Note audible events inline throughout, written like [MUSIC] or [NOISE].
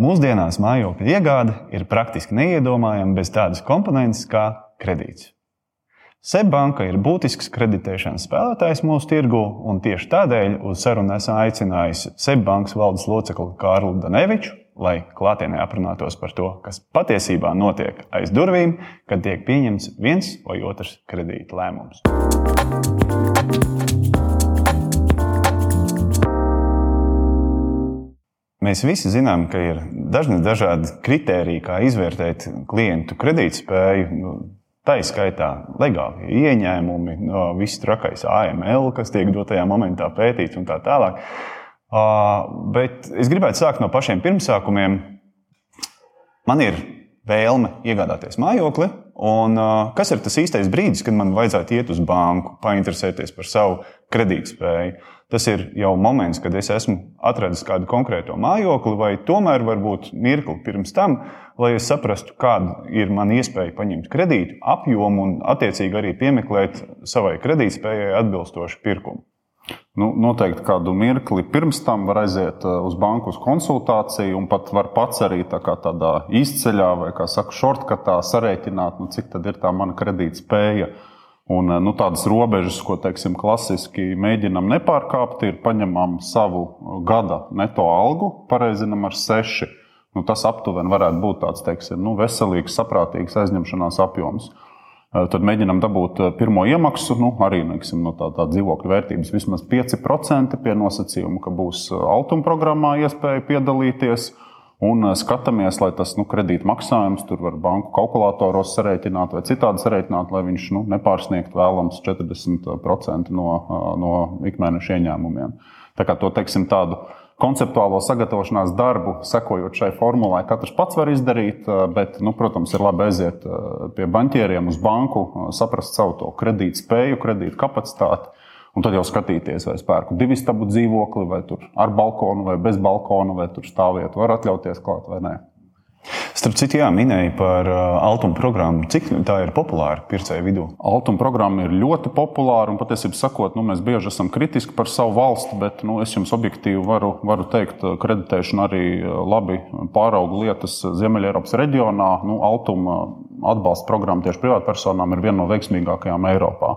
Mūsdienās mājokļa iegāde ir praktiski neiedomājama bez tādas komponentes kā kredīts. Seibanka ir būtisks kreditēšanas spēlētājs mūsu tirgu, un tieši tādēļ uz sarunu esmu aicinājis Seibankas valdes locekli Kārlu Daneviču, lai klātienē aprunātos par to, kas patiesībā notiek aiz durvīm, kad tiek pieņemts viens vai otrs kredīta lēmums. Mēs visi zinām, ka ir dažni dažādi kriteriji, kā izvērtēt klientu kredītspēju. Nu, tā ir skaitā legāli ieņēmumi, viss trakais AML, kas tiek dotajā momentā pētīts un tā tālāk. Bet es gribētu sākt no pašiem pirmsākumiem. Man ir vēlme iegādāties mājokli, un kas ir tas īstais brīdis, kad man vajadzētu iet uz banku, painteresēties par savu kredītspēju? Tas ir jau moments, kad es esmu atradis kādu konkrēto mājokli, vai tomēr varbūt mirkli pirms tam, lai es saprastu, kāda ir mana iespēja paņemt kredītu apjomu un attiecīgi arī piemeklēt savai kredītspējai atbilstošu pirkumu. Nu, noteikti kādu mirkli pirms tam var aiziet uh, uz banku uz konsultāciju, un pat var pats arī tā tādā izceļā vai, kā saka, šortkatā sarēķināt, nu, cik tad ir tā mana kredītspēja. spēja Un, eh, nu, tādas robežas, ko teiksim, klasiski mēģinām nepārkāpt, ir paņemam savu gada neto algu, pareizinam ar seši. Nu, tas aptuveni varētu būt tāds teiksim, nu, veselīgs, saprātīgs aizņemšanās apjoms. Eh, tad mēģinām dabūt eh, pirmo iemaksu, nu, arī neksim, no tā, tā dzīvokļa vērtības vismaz 5% pie nosacījuma, ka būs altuma programmā iespēja piedalīties. Un skatāmies, lai tas nu, kredīt maksājums tur var banku kalkulatoros sarēķināt vai citādi sarēķināt, lai viņš nu, nepārsniegtu vēlams 40% no, no ikmēneša ieņēmumiem. Tā kā to teiksim, tādu konceptuālo sagatavošanās darbu, sekojot šai formulai, katrs pats var izdarīt, bet, nu, protams, ir labi aiziet pie banķieriem uz banku, saprast savu kredītspēju, kredīt kapacitāti Un tad jau skatīties, vai es pērku divu stabu dzīvokli, vai tur ar balkonu, vai bez balkona, vai tur stāvvietu var atļauties klāt vai nē. Starp citu, jā, minēja par uh, Altuma programmu. Cik tā ir populāra pircēju vidū? Altuma programma ir ļoti populāra. Patiesībā sakot, nu, mēs bieži esam kritiski par savu valsti, bet nu, es jums objektīvi varu, varu teikt, ka kreditēšana arī uh, labi pārauga lietas Ziemeļ-Eiropas reģionā. Nu, Altuma atbalsta programma tieši privātpersonām ir viena no veiksmīgākajām Eiropā.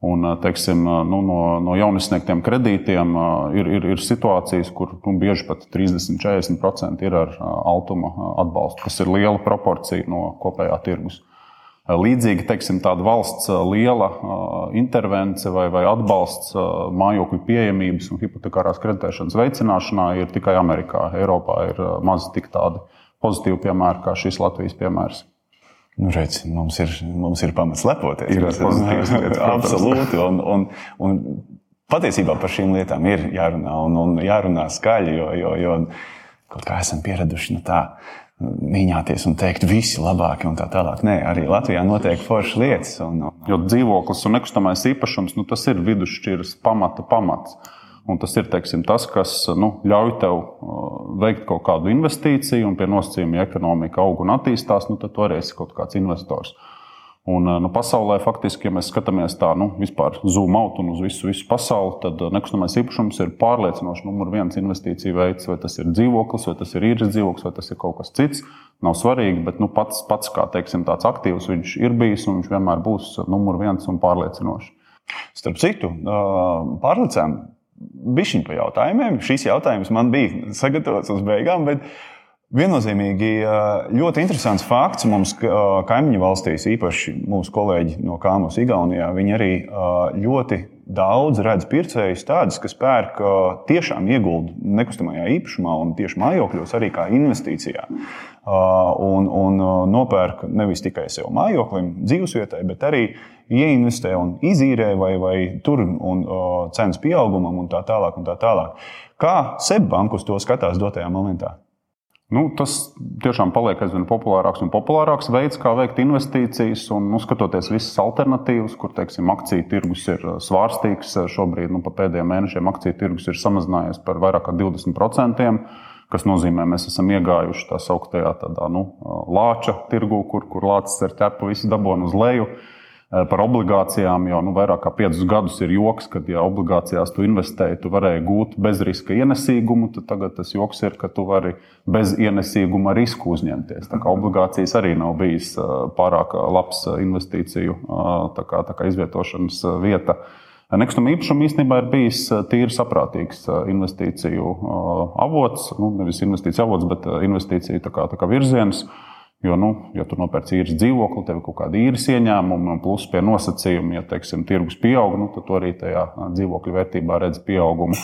Un, teiksim, nu, no, no jaunisniegtiem kredītiem ir, ir, ir situācijas, kur nu, bieži pat 30-40% ir ar altuma atbalstu, kas ir liela proporcija no kopējā tirgus. Līdzīgi teiksim, tāda valsts liela intervence vai, vai atbalsts mājokļu pieejamības un hipotekārās kreditēšanas veicināšanā ir tikai Amerikā. Eiropā ir maz tik tādi pozitīvi piemēri kā šis Latvijas piemērs. Nu, redz, mums, ir, mums ir pamats lepoties. Ir pozitīvs [LAUGHS] lietas. Absolūti. Un, un, un patiesībā par šīm lietām ir jārunā un, un jārunā skaļi, jo, jo, jo kaut kā esam pieraduši nu, tā. Mīņāties un teikt, visi labākie un tā tālāk. Nē, arī Latvijā notiek foršas lietas. Un, un... Jo dzīvoklis un nekustamais īpašums, nu, tas ir vidusšķiras pamata pamats. Un tas ir teiksim, tas, kas nu, ļauj tev uh, veikt kaut kādu investīciju, un pie nosacījuma, ja ekonomika aug un attīstās, nu, tad tu arī esi kaut kāds investors. Un, uh, nu, pasaulē faktiski, ja mēs skatāmies tā, nu, vispār zoom out un uz visu, visu pasauli, tad uh, nekustamais īpašums ir pārliecinoši numur viens investīcija veids. Vai tas ir dzīvoklis, vai tas ir īres dzīvoklis, vai tas ir kaut kas cits. Nav svarīgi, bet nu, pats, pats kā teiksim, tāds aktīvs viņš ir bijis un viņš vienmēr būs numur viens un pārliecinošs. Starp citu, pārlicēm bišķiņu pa jautājumiem. Šis jautājums man bija sagatavots uz beigām, bet viennozīmīgi ļoti interesants fakts mums kaimiņu valstīs, īpaši mūsu kolēģi no Kāmas, Igaunijā, viņi arī ļoti daudz redz pircējus tādus, kas pērk tiešām ieguldu nekustamajā īpašumā un tieši mājokļos arī kā investīcijā. Un, un nopērk nevis tikai sev mājoklim, dzīvesvietai, bet arī ieinvestē un izīrē vai, vai tur un cenas pieaugumam un tā tālāk. Un tā tālāk. Kā Seibanka uz to skatās dotajā momentā? Nu, tas tiešām paliek aizvien populārāks un populārāks veids, kā veikt investīcijas. Un, nu, skatoties visas alternatīvas, kur teiksim, akciju tirgus ir uh, svārstīgs, uh, šobrīd nu, pēdējiem mēnešiem akciju tirgus ir samazinājies par vairāk kā 20%, kas nozīmē, mēs esam iegājuši tā sauktajā tādā, nu, uh, lāča tirgu, kur, kur lācis ar ķepu visu dabūnu uz leju. Eh, par obligācijām jau nu, vairāk kā piecus gadus ir joks, ka, ja obligācijās tu investēji, tu varēji gūt bezriska ienesīgumu, tad tagad tas joks ir, ka tu vari bez ienesīguma risku uzņemties. Tā kā obligācijas arī nav bijis eh, pārāk labs investīciju tā kā, tā kā izvietošanas vieta. Nekustamā īpašuma īstenībā ir bijis tīri saprātīgs investīciju avots, nu, nevis investīciju avots, bet investīciju tā kā, tā kā virziens. Jo, nu, ja tu nopērci īres dzīvokli, tev ir kaut kāda īres ieņēmuma, plus pie nosacījuma, ja teiksim, tirgus pieaug, nu, tad arī tajā dzīvokļa vērtībā redz pieaugumu.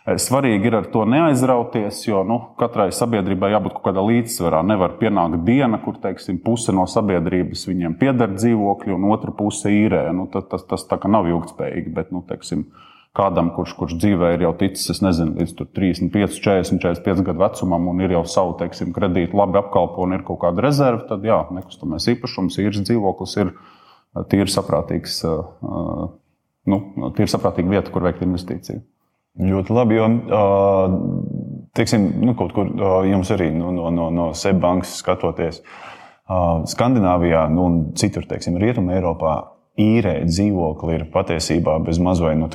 Svarīgi ir ar to neaizrauties, jo nu, katrai sabiedrībai jābūt kaut kādā līdzsvarā. Nevar pienākt diena, kur teiksim, puse no sabiedrības viņiem pieder dzīvokļi, un otra puse īrē. Nu, tas tas, tas tā kā nav ilgspējīgi. Bet, nu, teiksim, kādam, kurš, kurš dzīvē ir jau ticis, nezinu, līdz 35, 40, 45 gadu vecumam un ir jau savu teiksim, kredītu labi apkalpo un ir kaut kāda rezerve, tad jā, nekustamais īpašums, īres dzīvoklis ir tīri saprātīgs, nu, tīri saprātīga vieta, kur veikt investīciju. Ļoti labi, jo teiksim, nu, kaut kur jums arī nu, no, no, no Seibankas skatoties. Skandināvijā nu, un citur, teiksim, Rietumē, Eiropā īrēt dzīvokli ir patiesībā bez mazliet nu,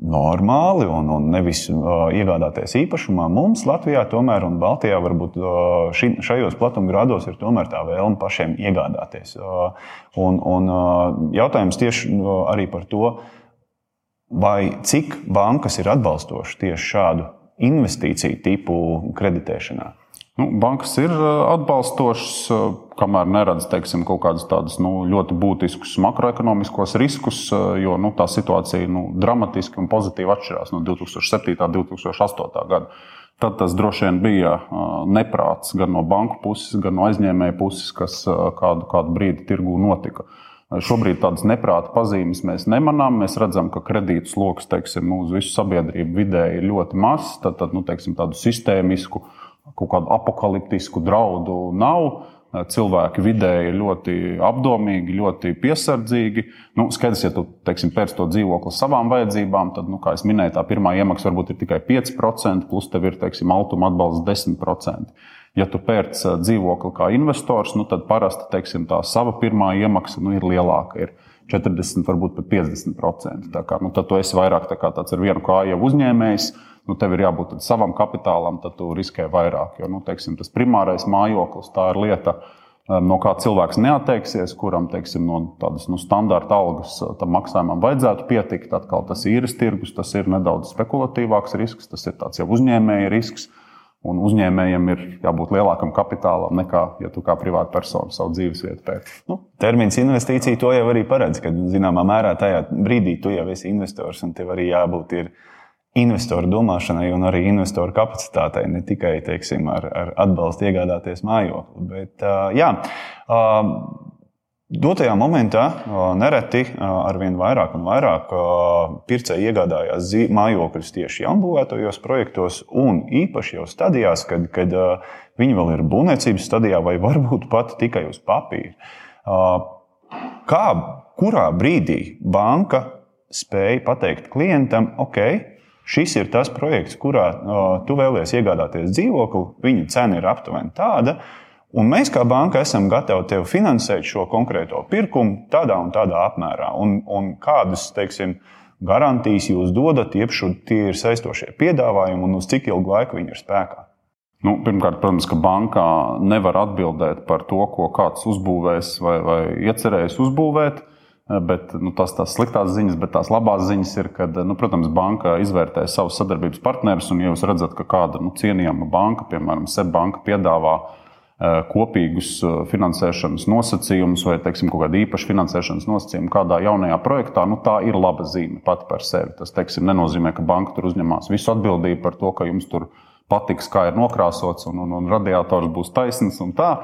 normāli un, un nevis uh, iegādāties īpašumā. Mums Latvijā tomēr un Baltijā varbūt uh, ši, šajos platumgrādos ir tomēr tā vēlme pašiem iegādāties. Uh, un, un uh, jautājums tieši uh, arī par to, vai cik bankas ir atbalstošas tieši šādu investīciju tipu kreditēšanā. Nu, bankas ir atbalstošas, kamēr neredz teiksim, kaut kādus tādus nu, ļoti būtiskus makroekonomiskos riskus, jo nu, tā situācija nu, dramatiski un pozitīvi atšķirās no 2007. un 2008. gada. Tad tas droši vien bija neprāts gan no banku puses, gan no aizņēmēju puses, kas kādu, kādu brīdi tirgū notika. Šobrīd tādas neprāta pazīmes mēs nemanām. Mēs redzam, ka kredītu sloks teiksim, uz visu sabiedrību vidēji ir ļoti mazs. Tad, tad nu, teiksim, tādu sistēmisku kaut kādu apakaliptisku draudu nav. Cilvēki vidēji ļoti apdomīgi, ļoti piesardzīgi. Nu, skaidrs, ja tu teiksim, pērci to dzīvokli savām vajadzībām, tad, nu, kā jau minēju, tā pirmā iemaksa varbūt ir tikai 5%, plus tev ir teiksim, altuma atbalsts 10%. Ja tu pērc dzīvokli kā investors, nu, tad parasti teiksim, tā sava pirmā iemaksa nu, ir lielāka. Ir 40, varbūt pat 50%. Tā kā, nu, tad tu esi vairāk tā kā tāds ar vienu kāju uzņēmējs nu, tev ir jābūt savam kapitālam, tad tu riskē vairāk. Jo nu, teiksim, tas primārais mājoklis, tā ir lieta, no kā cilvēks neatteiksies, kuram teiksim, no tādas nu, standarta algas maksājumam vajadzētu pietikt. Atkal tas īres tirgus, tas ir nedaudz spekulatīvāks risks, tas ir jau uzņēmēja risks. Un uzņēmējiem ir jābūt lielākam kapitālam nekā, ja tu kā privāta persona savu dzīves vietu pēc. Nu, termins investīcija to jau arī paredz, ka zināmā mērā tajā brīdī tu jau esi investors un tev arī jābūt. Investoru domāšanai un arī investoru kapacitātei, ne tikai teiksim, ar, ar atbalstu iegādāties mājokli. Bet, jā, Dotajā momentā nereti arvien vairāk un vairāk pircēji iegādājās mājokļus tieši jaunbūvētajos projektos, un īpaši jau stadijās, kad, kad viņi vēl ir būvniecības stadijā, vai varbūt pat tikai uz papīra. Kā, kurā brīdī banka spēja pateikt klientam, ok, Šis ir tas projekts, kurā tu vēlies iegādāties dzīvokli. Viņa cena ir aptuveni tāda, un mēs kā banka esam gatavi tev finansēt šo konkrēto pirkumu tādā un tādā apmērā. Un, un kādas, teiksim, garantijas jūs dodat, jeb tie ir saistošie piedāvājumi un uz cik ilgu laiku viņi ir spēkā? Nu, pirmkārt, protams, ka bankā nevar atbildēt par to, ko kāds uzbūvēs vai, vai iecerējis uzbūvēt. Bet nu, tas tās sliktās ziņas, bet tās labās ziņas ir, ka, nu, protams, banka izvērtē savus sadarbības partnerus. Un, ja jūs redzat, ka kāda nu, cienījama banka, piemēram, SEB banka, piedāvā uh, kopīgus uh, finansēšanas nosacījumus vai teiksim, kaut kādu īpašu finansēšanas nosacījumu kādā jaunajā projektā, nu, tā ir laba zīme pati par sevi. Tas teiksim, nenozīmē, ka banka tur uzņemās visu atbildību par to, ka jums tur patiks, kā ir nokrāsots un, un, un radiators būs taisns un tā.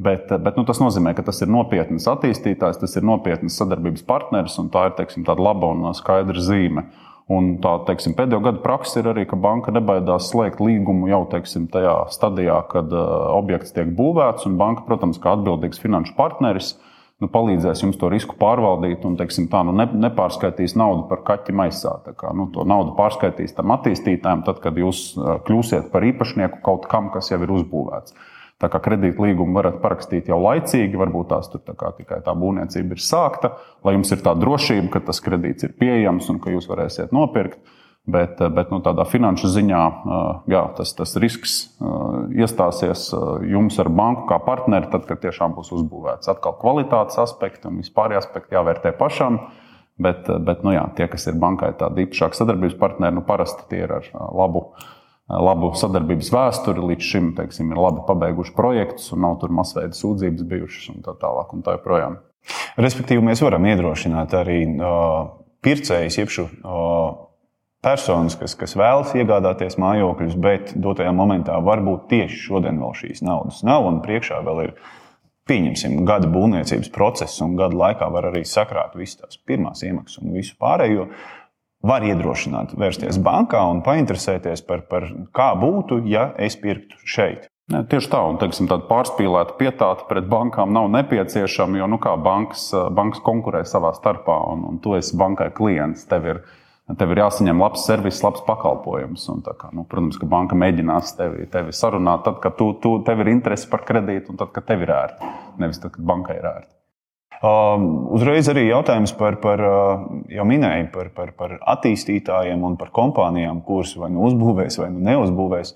Bet, bet nu, tas nozīmē, ka tas ir nopietns attīstītājs, tas ir nopietns sadarbības partneris, un tā ir teiksim, laba un skaidra zīme. Un tā teiksim, pēdējo gadu praksa ir arī, ka banka nebaidās slēgt līgumu jau teiksim, tajā stadijā, kad uh, objekts tiek būvēts. Banka, protams, kā atbildīgs finanšu partneris, nu, palīdzēs jums to risku pārvaldīt un teiksim, tā, nu, ne, nepārskaitīs naudu par kaķi maisā. Kā, nu, to naudu pārskaitīs tam attīstītājam, tad, kad jūs kļūsiet par īpašnieku kaut kam, kas jau ir uzbūvēts. Tā kā kredītlīgumu varat parakstīt jau laicīgi, varbūt tās tur tā tikai tā būvniecība ir sākta, lai jums ir tā drošība, ka tas kredīts ir pieejams un ka jūs varēsiet nopirkt. Bet, bet nu, tādā finanšu ziņā jā, tas, tas risks iestāsies jums ar banku kā partneri, tad, kad tiešām būs uzbūvēts. Atkal kvalitātes aspekti un vispārējie aspekti jāvērtē pašam. Bet, bet nu, jā, tie, kas ir bankai tādi īpašāki sadarbības partneri, nu, parasti tie ir ar labu uh, labu sadarbības vēsturi, līdz šim teiksim, ir labi pabeiguši projektus, un nav tur masveida sūdzības bijušas un tā tālāk. Un tā joprojām. Respektīvi, mēs varam iedrošināt arī uh, pircējus, šo uh, personas, kas, kas vēlas iegādāties mājokļus, bet dotajā momentā varbūt tieši šodien vēl šīs naudas nav, un priekšā vēl ir. Pieņemsim, gada būvniecības procesu, un gada laikā var arī sakrāt visas tās pirmās iemaksas un visu pārējo. Uh, var iedrošināt vērsties bankā un painteresēties par, par kā būtu, ja es pirktu šeit. Ne, tieši tā, un teiksim, tāda pārspīlēta pietāta pret bankām nav nepieciešama, jo nu, bankas, bankas konkurē savā starpā, un, un tu esi bankai klients. Tev ir, tev ir jāsaņem labs servis, labs pakalpojums. Un, kā, nu, protams, ka banka mēģinās tevi, tevi sarunāt, tad, kad tu, tu, tev ir interese par kredītu, un tad, kad tev ir ērti. Nevis tad, kad bankai ir ērti. Um, uzreiz arī jautājums par, par uh, jau minēju, par, par, par attīstītājiem un par kompānijām, kuras vai nu uzbūvēs, vai nu neuzbūvēs.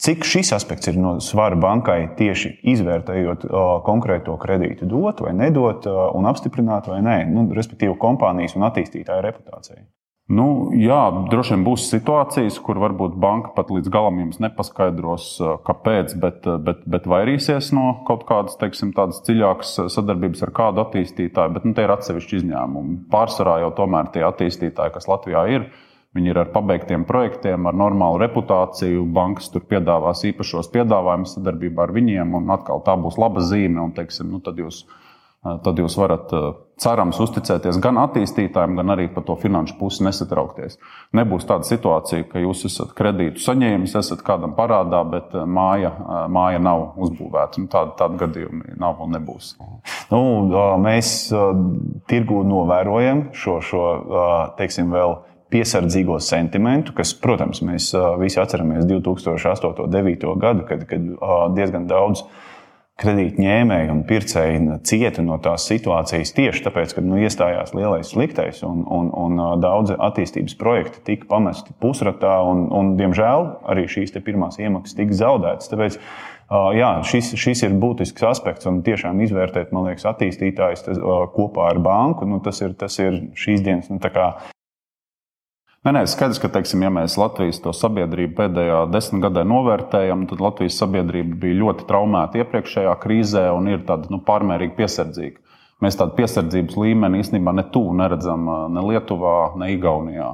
Cik šis aspekts ir no svara bankai tieši izvērtējot uh, konkrēto kredītu, dot vai nedot, uh, un apstiprināt vai nē, nu, respektīvi kompānijas un attīstītāja reputācija? Nu, jā, droši vien būs situācijas, kur varbūt banka pat līdz galam jums nepaskaidros, kāpēc, bet, bet, bet vairīsies no kaut kādas teiksim, dziļākas sadarbības ar kādu attīstītāju. Bet nu, tie ir atsevišķi izņēmumi. Pārsvarā jau tomēr tie attīstītāji, kas Latvijā ir, viņi ir ar pabeigtiem projektiem, ar normālu reputāciju. Bankas tur piedāvās īpašos piedāvājumus sadarbībā ar viņiem, un atkal tā būs laba zīme. Un, teiksim, nu, tad jūs tad jūs varat cerams uzticēties gan attīstītājiem, gan arī par to finanšu pusi nesatraukties. Nebūs tāda situācija, ka jūs esat kredītu saņēmis, esat kādam parādā, bet māja, māja nav uzbūvēta. Nu, tāda, tāda gadījuma nav un nebūs. Nu, mēs tirgū novērojam šo, šo teiksim, vēl piesardzīgo sentimentu, kas, protams, mēs visi atceramies 2008. un 2009. gadu, kad, kad diezgan daudz kredītņēmēji un pircēji cieta no tās situācijas tieši tāpēc, ka nu, iestājās lielais sliktais un, un, un daudzi attīstības projekti tika pamesti pusratā, un, un diemžēl arī šīs pirmās iemaksas tika zaudētas. Tāpēc jā, šis, šis ir būtisks aspekts, un tiešām izvērtēt, man liekas, attīstītājs kopā ar banku, nu, tas, ir, tas ir šīs dienas nu, Nē, nē, skaidrs, ka, teiksim, ja mēs Latvijas sabiedrību pēdējā desmitgadē novērtējam, tad Latvijas sabiedrība bija ļoti traumēta iepriekšējā krīzē un ir tāda nu, pārmērīgi piesardzīga. Mēs tādu piesardzības līmeni īstenībā ne tuvu neredzam ne Lietuvā, ne Igaunijā.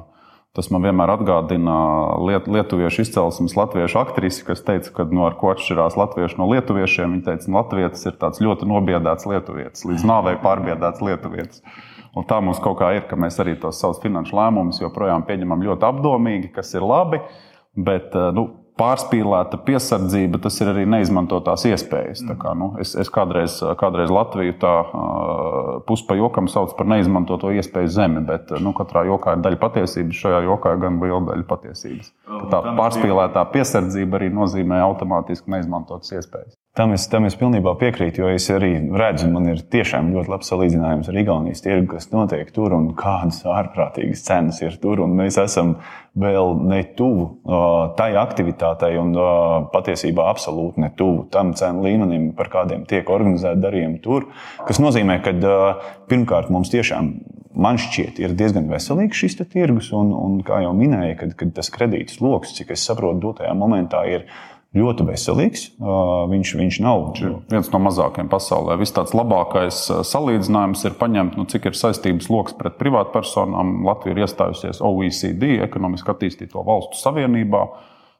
Tas man vienmēr atgādina liet, lietuviešu izcelsmes latviešu aktrisi, kas teica, ka no nu, ko atšķirās latvieši no lietuviešiem. Viņa teica, ka latvietis ir tāds ļoti nobiedēts lietuvietis, līdz nāvei pārbiedēts lietuvietis. Un tā mums kaut kā ir, ka mēs arī tos savus finanšu lēmumus joprojām pieņemam ļoti apdomīgi, kas ir labi. Bet eh, nu, pārspīlēta piesardzība, tas ir arī neizmantotās iespējas. Kā, nu, es, es kādreiz, kādreiz Latviju tā uh, puspa jokam saucu par neizmantoto iespēju zemi, bet nu, katrā jokā ir daļa patiesības, šajā jokā gan liela daļa patiesības. Tā pārspīlētā piesardzība arī nozīmē automātiski neizmantotas iespējas. Tam es, tam es pilnībā piekrītu, jo es arī redzu, man ir tiešām ļoti labs salīdzinājums ar Igaunijas tirgu, kas notiek tur un kādas ārprātīgas cenas ir tur. Mēs esam vēl ne tuvu uh, tai aktivitātei un uh, patiesībā absolūti ne tuvu tam cenu līmenim, par kādiem tiek organizēti darījumi tur. Tas nozīmē, ka uh, pirmkārt mums tiešām man šķiet, ir diezgan veselīgs šis tirgus, un, un kā jau minēju, kad, kad tas kredītas lokus, cik es saprotu, dotajā momentā ir ļoti veselīgs. Viņš, viņš nav viens no mazākajiem pasaulē. Viss tāds labākais salīdzinājums ir paņemt, nu, cik ir saistības lokus pret privātpersonām. Latvija ir iestājusies OECD, ekonomiski attīstīto valstu savienībā.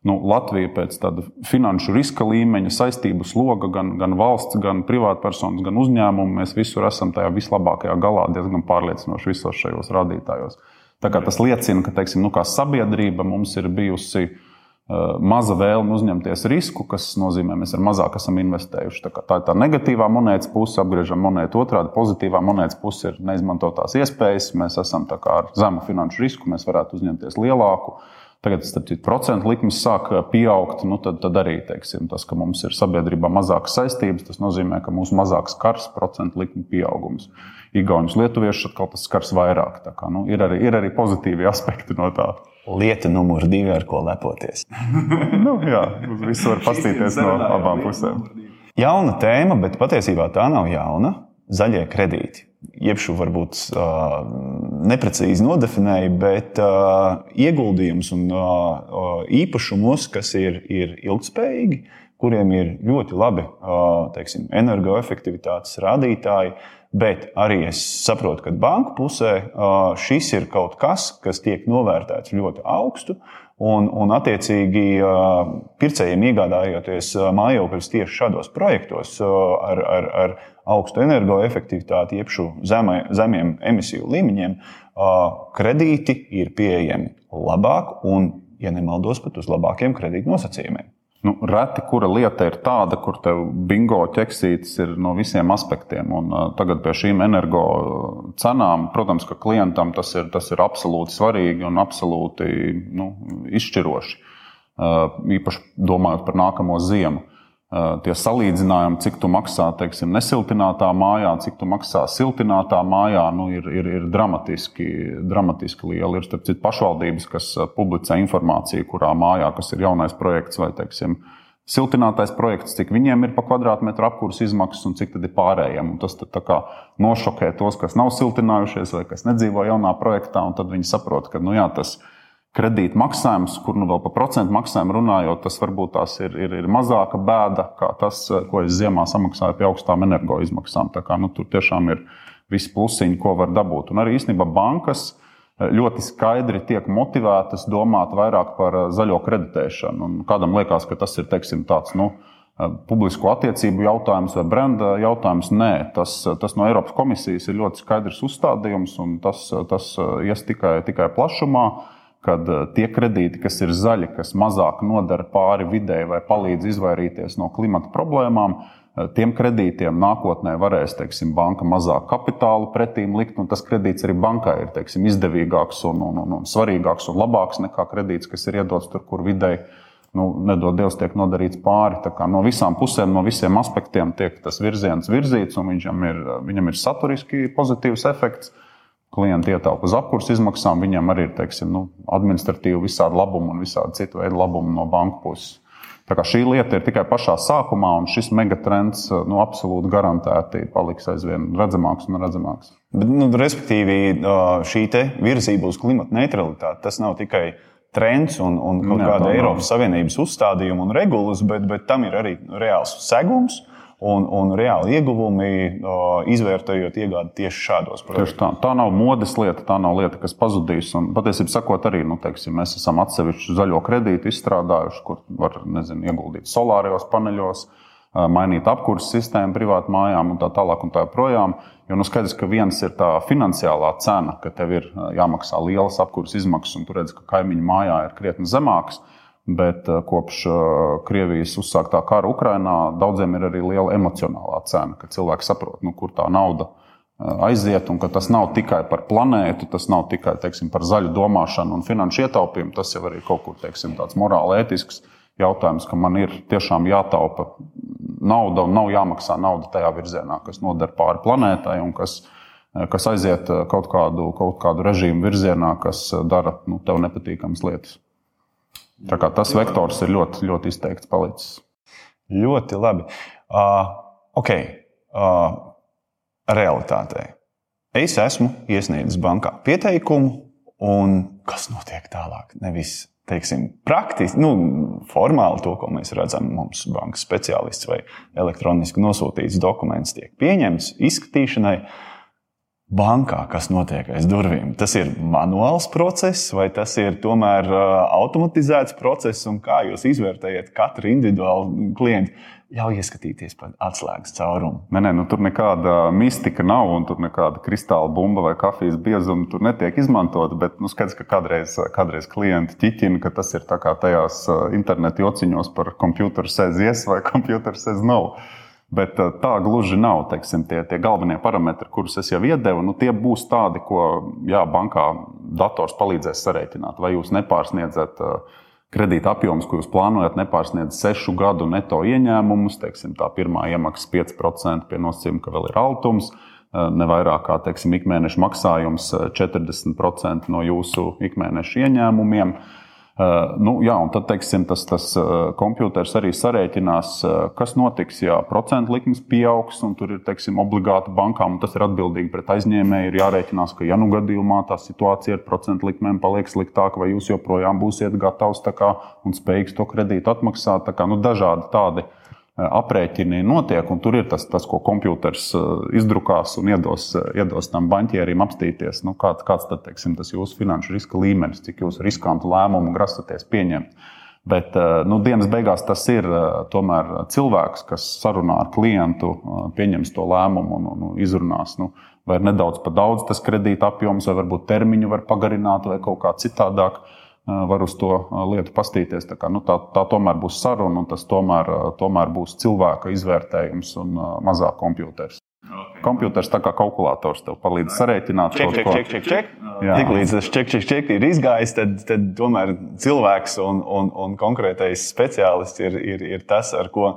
Nu, Latvija pēc tāda finanšu riska līmeņa, saistību sloga, gan, gan valsts, gan privātpersonas, gan uzņēmumu, mēs visur esam tajā vislabākajā galā, diezgan pārliecinoši visos šajos rādītājos. Tas liecina, ka teiksim, nu, sabiedrība mums ir bijusi uh, maza vēlme uzņemties risku, kas nozīmē, mēs ar mazāk esam investējuši. Tā, tā ir tā negatīvā monētas puse, apgriežam monētu otrādi. Pozitīvā monētas puse ir neizmantotās iespējas. Mēs esam ar zemu finanšu risku, mēs varētu uzņemties lielāku. Tagad, starp citu, procentu likmes sāk pieaugt. Nu, tad, tad arī teiksim, tas, ka mums ir sabiedrībā mazākas saistības, tas nozīmē, ka mūsu mazāks kars procentu likuma pieaugums. Igaunus, Lietuviešus atkal tas skars vairāk. Kā, nu, ir, arī, ir arī pozitīvi [LAUGHS] aspekti no tā. Lieta numur divi, ar ko lepoties. [LAUGHS] nu, jā, uz visu var pastīties no abām pusēm. Jauna tēma, bet patiesībā tā nav jauna. Zaļie kredīti iepšu varbūt uh, neprecīzi nodefinēju, bet uh, ieguldījums un uh, īpašumos, kas ir, ir ilgspējīgi, kuriem ir ļoti labi teiksim, energoefektivitātes rādītāji. Bet arī es saprotu, ka banku pusē šis ir kaut kas, kas tiek novērtēts ļoti augstu. Un, un attiecīgi, pircējiem iegādājoties mājokļus tieši šādos projektos ar, ar, ar augstu energoefektivitāti, jeb zemai, zemiem emisiju līmeņiem, kredīti ir pieejami labāk un, ja nemaldos, pat uz labākiem kredītu nosacījumiem. Nu, reti, kura lieta ir tāda, kur tev bingo ķeksītis ir no visiem aspektiem. Un, uh, tagad pie šīm energo cenām, protams, ka klientam tas ir, tas ir absolūti svarīgi un absolūti nu, izšķiroši. Uh, īpaši domājot par nākamo ziemu. Eh, tie salīdzinājumi, cik tu maksā teiksim, nesiltinātā mājā, cik tu maksā siltinātā mājā, nu, ir, ir, ir dramatiski, dramatiski lieli. Ir starp citu pašvaldības, kas eh, publicē informāciju, kurā mājā, kas ir jaunais projekts vai teiksim, siltinātais projekts, cik viņiem ir pa kvadrātmetru apkurss izmaksas un cik tad ir pārējiem. Un tas nošokē tos, kas nav siltinājušies vai kas nedzīvo jaunā projektā, un tad viņi saprot, ka nu, jā, tas ir kredīta maksājums, kur nu vēl par procentu maksājumu runājot, tas varbūt tās ir, ir, ir mazāka bēda nekā tas, ko es ziemā samaksāju pie augstām energoizmaksām. Tā kā, nu, tur tiešām ir visi plusiņi, ko var dabūt. Un arī īstenībā bankas eh, ļoti skaidri tiek motivētas domāt vairāk par eh, zaļo kreditēšanu. Un kādam liekas, ka tas ir teiksim, tāds. Nu, eh, Publisko attiecību jautājums vai brenda jautājums. Nē, tas, tas no Eiropas komisijas ir ļoti skaidrs uzstādījums, un tas, tas ies tikai, tikai plašumā kad eh, tie kredīti, kas ir zaļi, kas mazāk nodara pāri videi vai palīdz izvairīties no klimata problēmām, eh, tiem kredītiem nākotnē varēs teiksim, banka mazāk kapitālu pretīm likt, un tas kredīts arī bankai ir teiksim, izdevīgāks un, un, un, un svarīgāks un labāks nekā kredīts, kas ir iedots tur, kur videi. Nu, nedod Dievs, tiek nodarīts pāri. No visām pusēm, no visiem aspektiem tiek tas virziens virzīts, un viņam ir, viņam ir saturiski pozitīvs efekts. Uh, klienti ietaupa uz apkursu izmaksām, viņiem arī ir teiksim, nu, administratīvi visādi labumi un visādi citu veidu labumi no banku puses. Tā kā šī lieta ir tikai pašā sākumā, un šis megatrends nu, absolūti garantēti paliks aizvien redzamāks un redzamāks. Bet, nu, respektīvi, šī virzība uz klimata neutralitāti tas nav tikai trends un, un kaut kāda Eiropas Savienības uzstādījuma un regulas, bet, bet tam ir arī reāls segums un, un reāli ieguvumi, izvērtējot iegādi tieši šādos projektos. Tā. tā nav modes lieta, tā nav lieta, kas pazudīs. Un, patiesībā, sakot, arī nu, teiksim, mēs esam atsevišķu zaļo kredītu izstrādājuši, kur var nezinu, ieguldīt solārijos paneļos. Mainīt apkurses sistēmu privātu mājām un tā tālāk. Un tā projām, jo nu skaidrs, ka viens ir tā finansiālā cena, ka tev ir jāmaksā lielas apkurses izmaksas, un tu redz, ka kaimiņu mājā ir krietni zemāks. Bet eh, kopš eh, Krievijas uzsāktā kara Ukrainā daudziem ir arī liela emocionālā cena, ka cilvēki saprot, nu, kur tā nauda eh, aiziet, un ka tas nav tikai par planētu, tas nav tikai teiksim, par zaļu domāšanu un finanšu ietaupījumu. Tas jau arī kaut kur teiksim, tāds morāli ētisks jautājums, ka man ir tiešām jātaupa nauda un nav jāmaksā nauda tajā virzienā, kas noder pāri planētai un kas, kas aiziet kaut kādu, kaut kādu režīmu virzienā, kas dara nu, tev nepatīkamas lietas. Tā kā tas vektors ir ļoti, ļoti izteikts palicis. Ļoti labi. Uh, ok, uh, realitātei. Es esmu iesniedzis bankā pieteikumu, un kas notiek tālāk? Nevis teiksim, praktiski, nu, formāli to, ko mēs redzam, mums bankas speciālists vai elektroniski nosūtīts dokuments tiek pieņemts izskatīšanai. Uh, bankā, kas notiek aiz durvīm. Tas ir manuāls process, vai tas ir tomēr uh, automatizēts process, un kā jūs izvērtējat katru individuālu klientu? Ļauj ieskatīties par atslēgas caurumu. Nē, nē, nu, tur nekāda mistika nav, un tur nekāda kristāla bumba vai kafijas biezuma tur netiek izmantota. Bet nu, skaidrs, ka kādreiz, kādreiz klienti ķiķina, ka tas ir tā kā tajās uh, internetu jociņos par computer says yes vai [LAUGHS] computer says no. Bet tā gluži nav. Teiksim, tie, tie galvenie parametri, kurus es jau iedevu, nu, tie būs tādi, ko jā, bankā dators palīdzēs sarēķināt. Vai jūs nepārsniedzat kredīta apjoms, ko jūs plānojat, nepārsniedz sešu gadu neto ieņēmumus. Teiksim, tā pirmā iemaksa 5% pie nosacījuma, ka vēl ir altums. Ne vairāk kā teiksim, ikmēneša maksājums 40% no jūsu ikmēneša ieņēmumiem. Uh, nu, jā, un tad teiksim, tas, tas uh, kompjuters arī sarēķinās, uh, kas notiks, ja procentu likmes pieaugs, un tur ir teiksim, obligāti bankām, un tas ir atbildīgi pret aizņēmēju. Ir jārēķinās, ka, ja nu gadījumā tā situācija ar procentu likmēm paliek sliktāka, vai jūs joprojām būsiet gatavs kā, un spējīgs to kredītu atmaksāt. Kā, nu, dažādi tādi Eh, aprēķini notiek, un tur ir tas, tas ko kompjuters eh, izdrukās un iedos, eh, iedos tam banķierim apstīties, nu, kāds, kāds tad, teiksim, tas jūsu finanšu riska līmenis, cik jūs riskantu lēmumu grasaties pieņemt. Bet nu, dienas beigās tas ir tomēr cilvēks, kas sarunā ar klientu, pieņems to lēmumu un, un izrunās. Nu, vai ir nedaudz par daudz tas kredīta apjoms, vai varbūt termiņu var pagarināt, vai kaut kā citādāk. Uh, var uz to lietu pastīties. Tā, kā, nu, tā, tā tomēr būs saruna, un tas tomēr, tomēr būs cilvēka izvērtējums un mazāk kompjuters. Okay. Komputers tā kā kalkulators tev palīdz sarēķināt ček, ček, ček, ček, ček. Tik līdz tas ček, ček, ček ir izgājis, tad, tad tomēr cilvēks un, un, un konkrētais speciālists ir, ir, ir tas, ar ko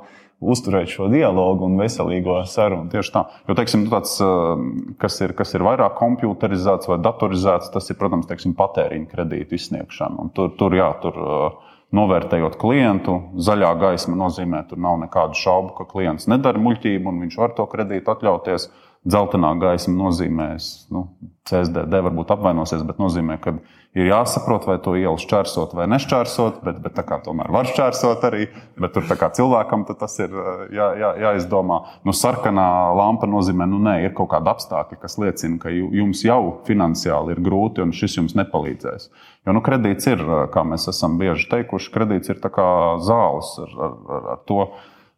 uzturēt šo dialogu un veselīgo sarunu. Tieši tā. Jo, teiksim, tāds, eh, kas, ir, kas ir vairāk komputerizēts vai datorizēts, tas ir, protams, teiksim, patēriņa kredītu izsniegšana. Un tur, tur, jā, tur eh, novērtējot klientu, zaļā gaisma nozīmē, ka nav nekādu šaubu, ka klients nedara muļķību un viņš var to kredītu atļauties. Zeltainā gaisma nozīmē, nu, CSDD varbūt apvainosies, bet nozīmē, ka ir jāsaprot, vai to ielu šķērsot vai nešķērsot, bet, bet tā kā tomēr var šķērsot arī, bet tur kā cilvēkam tas ir jā, jā, jāizdomā. Nu, sarkanā lampa nozīmē, nu nē, ir kaut kāda apstākļa, kas liecina, ka jums jau finansiāli ir grūti un šis jums nepalīdzēs. Jo nu, kredīts ir, kā mēs esam bieži teikuši, kredīts ir kā zāles ar, ar, ar to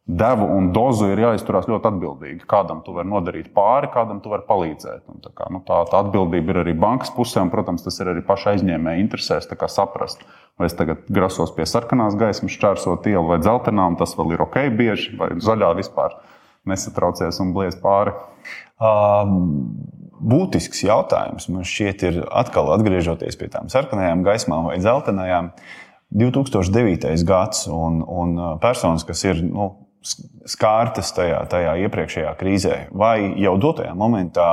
devu un dozu ir jāizturās ļoti atbildīgi. Kādam tu vari nodarīt pāri, kādam tu vari palīdzēt. Un tā, kā, nu, tā, tā atbildība ir arī bankas pusē, un, protams, tas ir arī paša aizņēmēja interesēs saprast, vai es tagad grasos pie sarkanās gaismas, šķērsot ielu vai dzeltenā, un tas vēl ir ok, bieži, vai zaļā vispār nesatraucies un bliez pāri. Um būtisks jautājums. Man šķiet, ir atkal atgriežoties pie tām sarkanajām gaismām vai dzeltenajām. 2009. gads un, un personas, kas ir nu, skārtas tajā, tajā iepriekšējā krīzē, vai jau dotajā momentā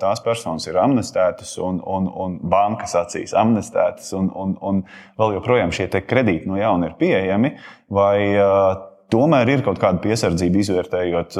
tās personas ir amnestētas un, un, un bankas acīs amnestētas, un, un, un vēl joprojām šie kredīti no jauna ir pieejami, vai tomēr ir kaut kāda piesardzība izvērtējot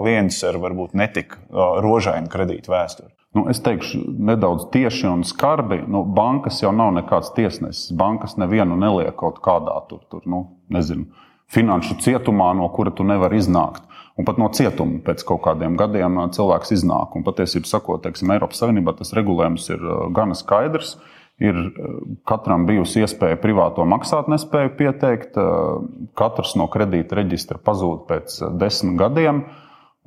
klientus ar varbūt netik rožainu kredītu vēsturi? Nu, es teikšu, nedaudz tieši un skarbi. Nu, bankas jau nav nekāds tiesnesis. Bankas nevienu neliek kaut kādā tur, tur nu, nezinu, finanšu cietumā, no kura tu nevari iznākt. Un pat no cietuma pēc kaut kādiem gadiem cilvēks iznāk. Un patiesībā, sakot, teiksim, Eiropas Savienībā tas regulējums ir gana skaidrs. Ir katram bijusi iespēja privāto maksātnespēju pieteikt. Katrs no kredīta reģistra pazūd pēc desmit gadiem.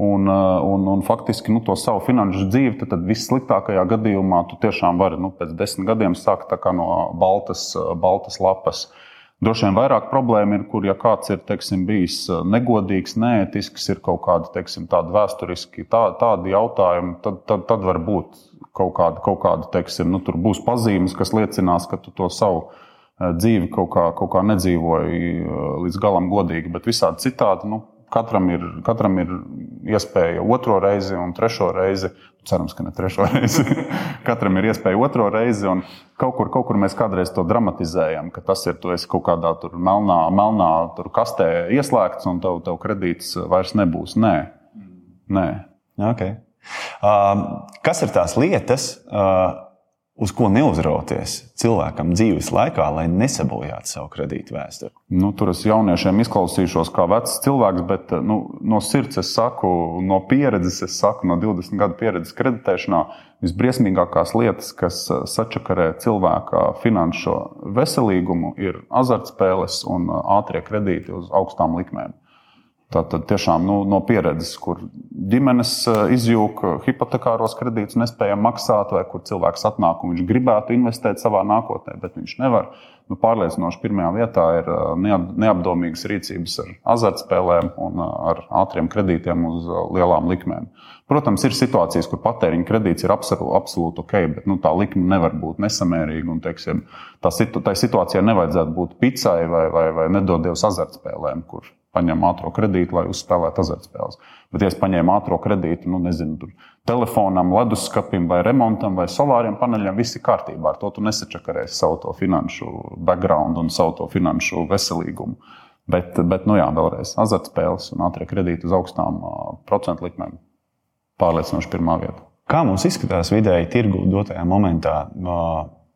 Un, un, un faktiski nu, to savu finanšu dzīvi, tad, tad vissliktākajā gadījumā tu tiešām vari nu, pēc desmit gadiem sākt no baltas, baltas lapas. Uh, Droši vien vairāk problēma ir, kur ja kāds ir teiksim, bijis uh, negodīgs, neētisks, ir kaut kādi teiksim, tādi vēsturiski tā, tādi jautājumi, tad, tad, tad var būt kaut kāda, kaut kāda teiksim, nu, tur būs pazīmes, kas liecinās, ka tu to savu uh, dzīvi kaut kā, kaut kā nedzīvoji uh, līdz galam godīgi, bet visādi citādi. Nu, Katram ir, katram ir iespēja otro reizi un trešo reizi. Cerams, ka ne trešo [LAUGHS] reizi. katram ir iespēja otro reizi. Kaut kur, kaut kur mēs kādreiz to dramatizējam, ka tas ir kaut kādā melnā, melnā kastē ieslēgts un tev, tev kredīts vairs nebūs. Nē, Nē. Okay. Uh, kas ir tās lietas, uh, uz ko neuzrauties cilvēkam dzīves laikā, lai nesabojātu savu kredītu vēsturi? Nu, tur es jauniešiem izklausīšos kā vecs cilvēks, bet nu, no sirds es saku, no pieredzes es saku, no 20 gadu pieredzes kreditēšanā, visbriesmīgākās lietas, kas uh, sačakarē cilvēka finanšu veselīgumu, ir azartspēles un uh, ātrie kredīti uz augstām likmēm. Tātad tiešām nu, no pieredzes, kur ģimenes eh, izjūg hipotekāros kredītus, nespēja maksāt, vai kur cilvēks atnāk un viņš gribētu investēt savā nākotnē, bet viņš nevar. Nu, pārliecinoši pirmajā vietā ir eh, neapdomīgas rīcības ar azartspēlēm un eh, ar ātriem kredītiem uz lielām likmēm. Protams, ir situācijas, kur patēriņa kredīts ir absolūti ok, bet nu, tā likme nevar būt nesamērīga. Un, teiksim, tā, situ, tā situācijā nevajadzētu būt picai vai, vai, vai nedodies azartspēlēm, kur paņem ātrā kredītu, lai uzspēlētu azartspēles. Bet, ja es paņēmu ātrā kredītu, nu, nezinu, tur, telefonam, leduskapim, vai remontam, vai solāriem paneļiem, viss ir kārtībā. Ar to tu nesačakarēsi savu to finanšu background un savu to finanšu veselīgumu. Bet, bet nu jā, vēlreiz azartspēles un ātrie kredīti uz augstām procentu likmēm pārliecinoši pirmā vieta. Kā mums izskatās vidēji tirgu dotajā momentā?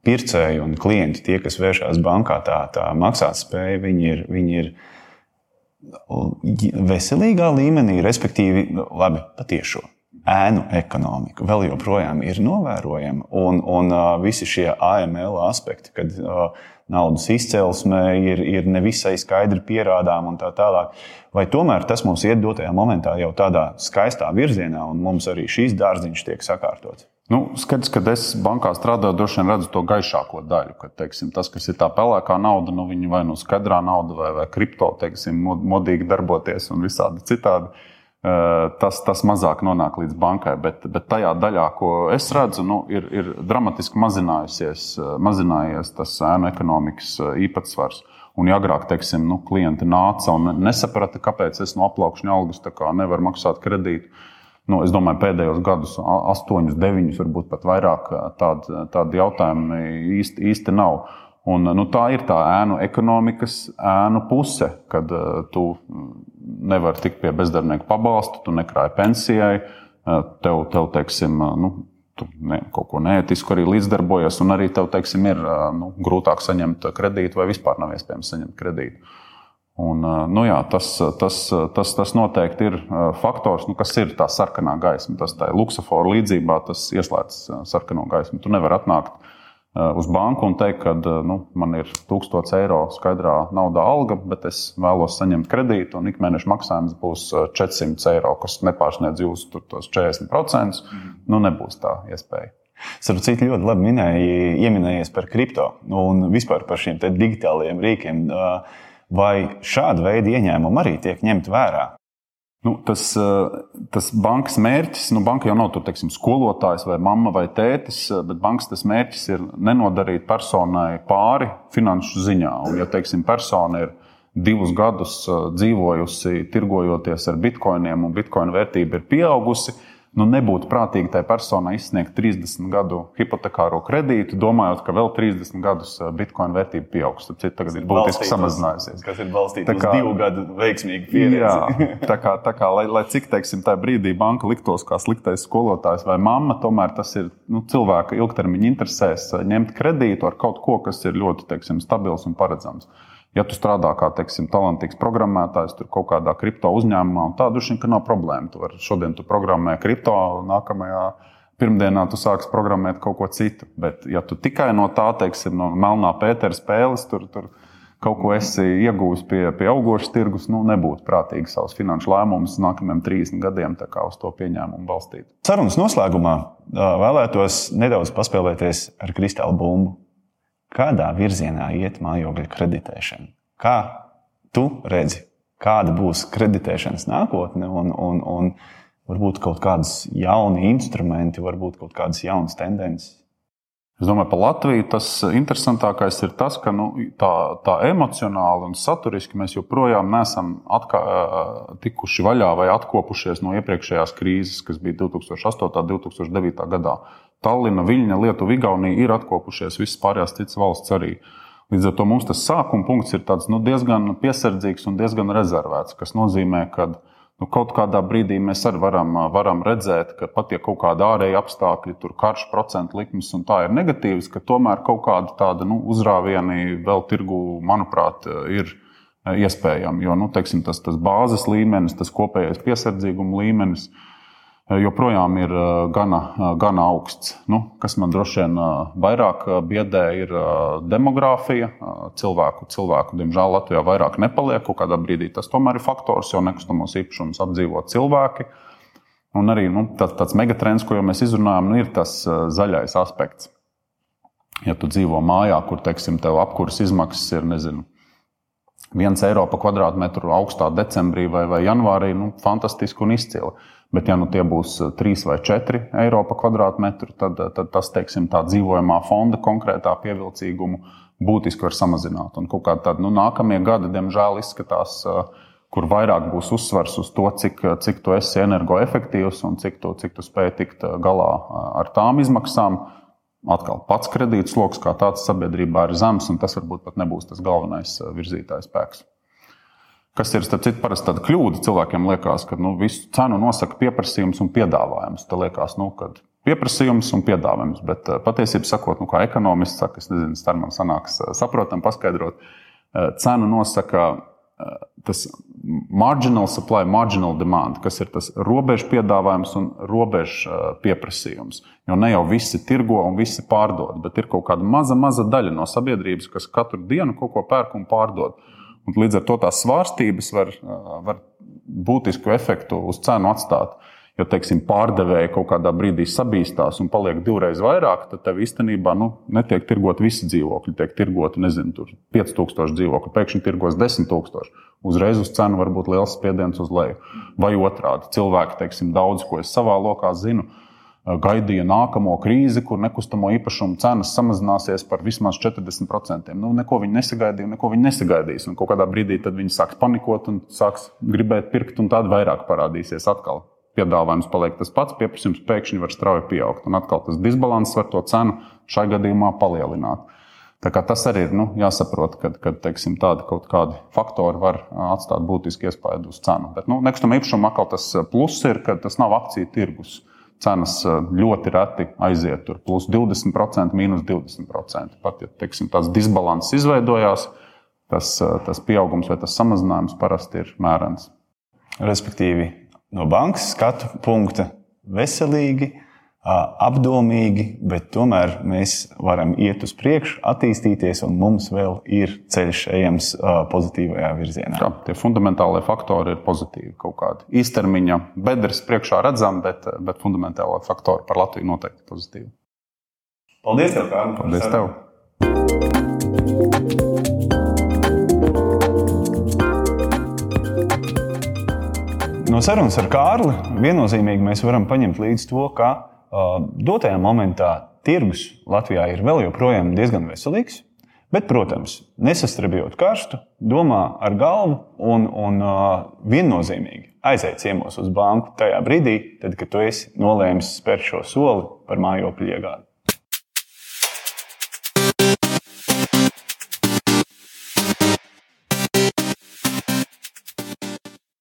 Pircēji un klienti, tie, kas vēršas bankā, tā, tā maksātspēja, viņi ir, viņi ir veselīgā līmenī, respektīvi, nu, labi, patiešo ēnu ekonomika vēl joprojām ir novērojama. Un, un visi šie AML aspekti, kad naudas izcelsme ir, ir nevisai skaidri pierādām un tā tālāk. Vai tomēr tas mums iet dotajā momentā jau tādā skaistā virzienā, un mums arī šīs dārziņš tiek sakārtots? Nu, skaidrs, ka es bankā strādāju, droši vien redzu to gaišāko daļu. Kad teiksim, tas, kas ir tā pelēkā nauda, nu, vai nu skaidrā nauda, vai, vai kripto, teiksim, modīgi darboties un visādi citādi. Tas, tas mazāk nonāk līdz bankai, bet, bet tajā daļā, ko es redzu, nu, ir, ir dramatiski mazinājies tas ēnu ekonomikas īpatsvars. Un, ja agrāk teiksim, nu, klienti nāca un nesaprata, kāpēc es no aplaukšņa algas nevaru maksāt kredītu, nu, es domāju, pēdējos gadus, astoņus, deviņus, varbūt pat vairāk, tādi, tādi jautājumi īsti, īsti nav. Un, nu, tā ir tā ēnu ekonomikas ēnu puse, kad uh, tu nevari tikt pie bezdarbnieku pabalsta, tu nekrāji pensijai, uh, tev, tev teiksim, uh, nu, tu ne, kaut ko neētisku arī līdzdarbojies, un arī tev teiksim, ir uh, nu, grūtāk saņemt kredītu vai vispār nav iespējams saņemt kredītu. Un, nu jā, tas, tas, tas, tas noteikti ir faktors, nu, kas ir tā sarkanā gaisma. Tas tā ir luksofora līdzībā, tas ieslēdz sarkano gaismu. Tu nevari atnākt uz banku un teikt, ka nu, man ir 1000 eiro skaidrā naudā alga, bet es vēlos saņemt kredītu, un ikmēneša maksājums būs 400 eiro, kas nepārsniedz jūsu 40%. Mm. Nu, nebūs tā iespēja. Starp citu, ļoti labi minēji, ieminējies par kripto un vispār par šiem digitālajiem rīkiem. Uh, Vai šāda veida ieņēmumi arī tiek ņemti vērā? Nu, tas, eh, tas bankas mērķis, nu, banka jau nav tur, teiksim, skolotājs vai mamma vai tētis, eh, bet bankas mērķis ir nenodarīt personai pāri finanšu ziņā. Un, ja teiksim, persona ir divus gadus eh, dzīvojusi, tirgojoties ar bitkoiniem, un bitkoina vērtība ir pieaugusi, nu, nebūtu prātīgi tai personai izsniegt 30 gadu hipotekāro kredītu, domājot, ka vēl 30 gadus uh, bitkoina vērtība pieaugs. Tad tagad ir būtiski samazinājusies. Kas ir balstīts uz divu gadu veiksmīgu pieredzi. Jā, [LAUGHS] tā kā, tā kā lai, lai cik teiksim, tajā brīdī banka liktos kā sliktais skolotājs vai mamma, tomēr tas ir nu, cilvēka ilgtermiņa interesēs uh, ņemt kredītu ar kaut ko, kas ir ļoti teiksim, stabils un paredzams. Ja tu strādā kā teiksim, talantīgs programmētājs, kaut kādā kripto uzņēmumā, tad droši vien nav problēma. Tu vari, šodien tu programmē kripto, nākamajā pirmdienā tu sāksi programmēt kaut ko citu. Bet, ja tu tikai no tā, teiksim, no melnā pētera spēles, tur, tur kaut ko esi iegūmis pie, pie augošas tirgus, nu, nebūtu prātīgi savus finanšu lēmumus nākamajiem 30 gadiem uz to pieņēmumu balstīt. Sarunas noslēgumā vēlētos nedaudz paspēlēties ar kristāla bumbu kādā virzienā iet mājokļa kreditēšana. Kā tu redzi, kāda būs kreditēšanas nākotne un, un, un varbūt kaut kādas jauni instrumenti, varbūt kaut kādas jaunas tendences? Es domāju, par Latviju tas interesantākais ir tas, ka nu, tā, tā emocionāli un saturiski mēs joprojām neesam atkā, tikuši vaļā vai atkopušies no iepriekšējās krīzes, kas bija 2008. un 2009. gadā. Tallina, Viļņa, Lietuva, Igaunija ir atkopušies, visas pārējās citas valsts arī. Līdz ar to mums tas sākuma punkts ir tāds, nu, diezgan piesardzīgs un diezgan rezervēts, kas nozīmē, ka nu, kaut kādā brīdī mēs arī varam, varam redzēt, ka pat ja kaut kāda ārēja apstākļi, tur karš, procentu likmes un tā ir negatīvas, ka tomēr kaut kāda tāda nu, uzrāvieni vēl tirgu, manuprāt, ir iespējami. Jo nu, teiksim, tas, tas bāzes līmenis, tas kopējais piesardzīguma līmenis joprojām ir gana, gana augsts. Nu, kas man droši vien vairāk biedē, ir demogrāfija. Cilvēku, cilvēku, diemžēl, Latvijā vairāk nepaliek. Kādā brīdī tas tomēr ir faktors, jo nekustamos īpašumus apdzīvo cilvēki. Un arī nu, tāds, tāds megatrends, ko jau mēs izrunājam, nu, ir tas zaļais aspekts. Ja tu dzīvo mājā, kur teiksim, tev apkurss izmaksas ir nezinu, viens eiro par kvadrātmetru augstā decembrī vai, vai janvārī, nu, fantastiski un izcili. Bet, ja nu tie būs 3 vai 4 eiro par kvadrātmetru, tad, tad tas, teiksim, tā dzīvojamā fonda konkrētā pievilcīgumu būtiski var samazināt. Un kaut kādā tādā nu, nākamie gadi, diemžēl, izskatās, kur vairāk būs uzsvars uz to, cik, cik tu esi energoefektīvs un cik tu, cik tu spēj tikt galā ar tām izmaksām. Atkal pats kredītsloks kā tāds sabiedrībā ir zems, un tas varbūt pat nebūs tas galvenais virzītājs spēks. Kas ir starp citu parasti tāda kļūda. Cilvēkiem liekas, ka nu, visu cenu nosaka pieprasījums un piedāvājums. Tā liekas, nu, ka pieprasījums un piedāvājums. Bet patiesībā, sakot, nu, kā ekonomists saka, es nezinu, starp man sanāks saprotam, paskaidrot, cenu nosaka tas marginal supply, marginal demand, kas ir tas robežu piedāvājums un robežu pieprasījums. Jo ne jau visi tirgo un visi pārdod, bet ir kaut kāda maza, maza daļa no sabiedrības, kas katru dienu kaut ko pērk un pārdod. Un līdz ar to tās svārstības var, var būtisku efektu uz cenu atstāt. Ja teiksim, pārdevēji kaut kādā brīdī sabīstās un paliek divreiz vairāk, tad tev īstenībā nu, netiek tirgot visi dzīvokļi. Tiek tirgoti, nezinu, 5000 dzīvokļu, pēkšņi tirgos 10,000. Uzreiz uz cenu var būt liels spiediens uz leju. Vai otrādi, cilvēki, teiksim, daudz ko es savā lokā zinu, gaidīja nākamo krīzi, kur nekustamo īpašumu cenas samazināsies par vismaz 40%. Nu, neko viņi nesagaidīja, neko viņi nesagaidīs. Un kādā brīdī viņi sāks panikot un sāks gribēt pirkt, un tad vairāk parādīsies atkal. Piedāvājums paliek tas pats, pieprasījums pēkšņi var strauji pieaugt. Un atkal tas disbalans var to cenu šai gadījumā palielināt. Tas arī ir nu, jāsaprot, ka, tādi kaut kādi faktori var atstāt būtisku iespaidu uz cenu. Bet nu, nekustamā īpašuma atkal tas pluss ir, ka tas nav akciju tirgus. Cenas ļoti reti aiziet tur plus 20%, mīnus 20%. Pat ja teiksim, tāds disbalans izveidojās, tas, tas pieaugums vai tas samazinājums parasti ir mērens. Respektīvi, no bankas skatu punkta veselīgi apdomīgi, bet tomēr mēs varam iet uz priekšu, attīstīties, un mums vēl ir ceļš ejams pozitīvajā virzienā. Jā, tie fundamentālie faktori ir pozitīvi. Kaut kādi īstermiņa bedres priekšā redzam, bet, bet fundamentālie faktori par Latviju noteikti pozitīvi. Paldies, tev, Kārl! Paldies! Tev. No sarunas ar Kārli viennozīmīgi mēs varam paņemt līdzi to, ka dotajā momentā tirgus Latvijā ir vēl joprojām diezgan veselīgs. Bet, protams, nesastrabjot karstu, domā ar galvu un, un uh, viennozīmīgi aiziet ciemos uz banku tajā brīdī, tad, kad tu esi nolēmis spērt šo soli par mājokļu iegādi.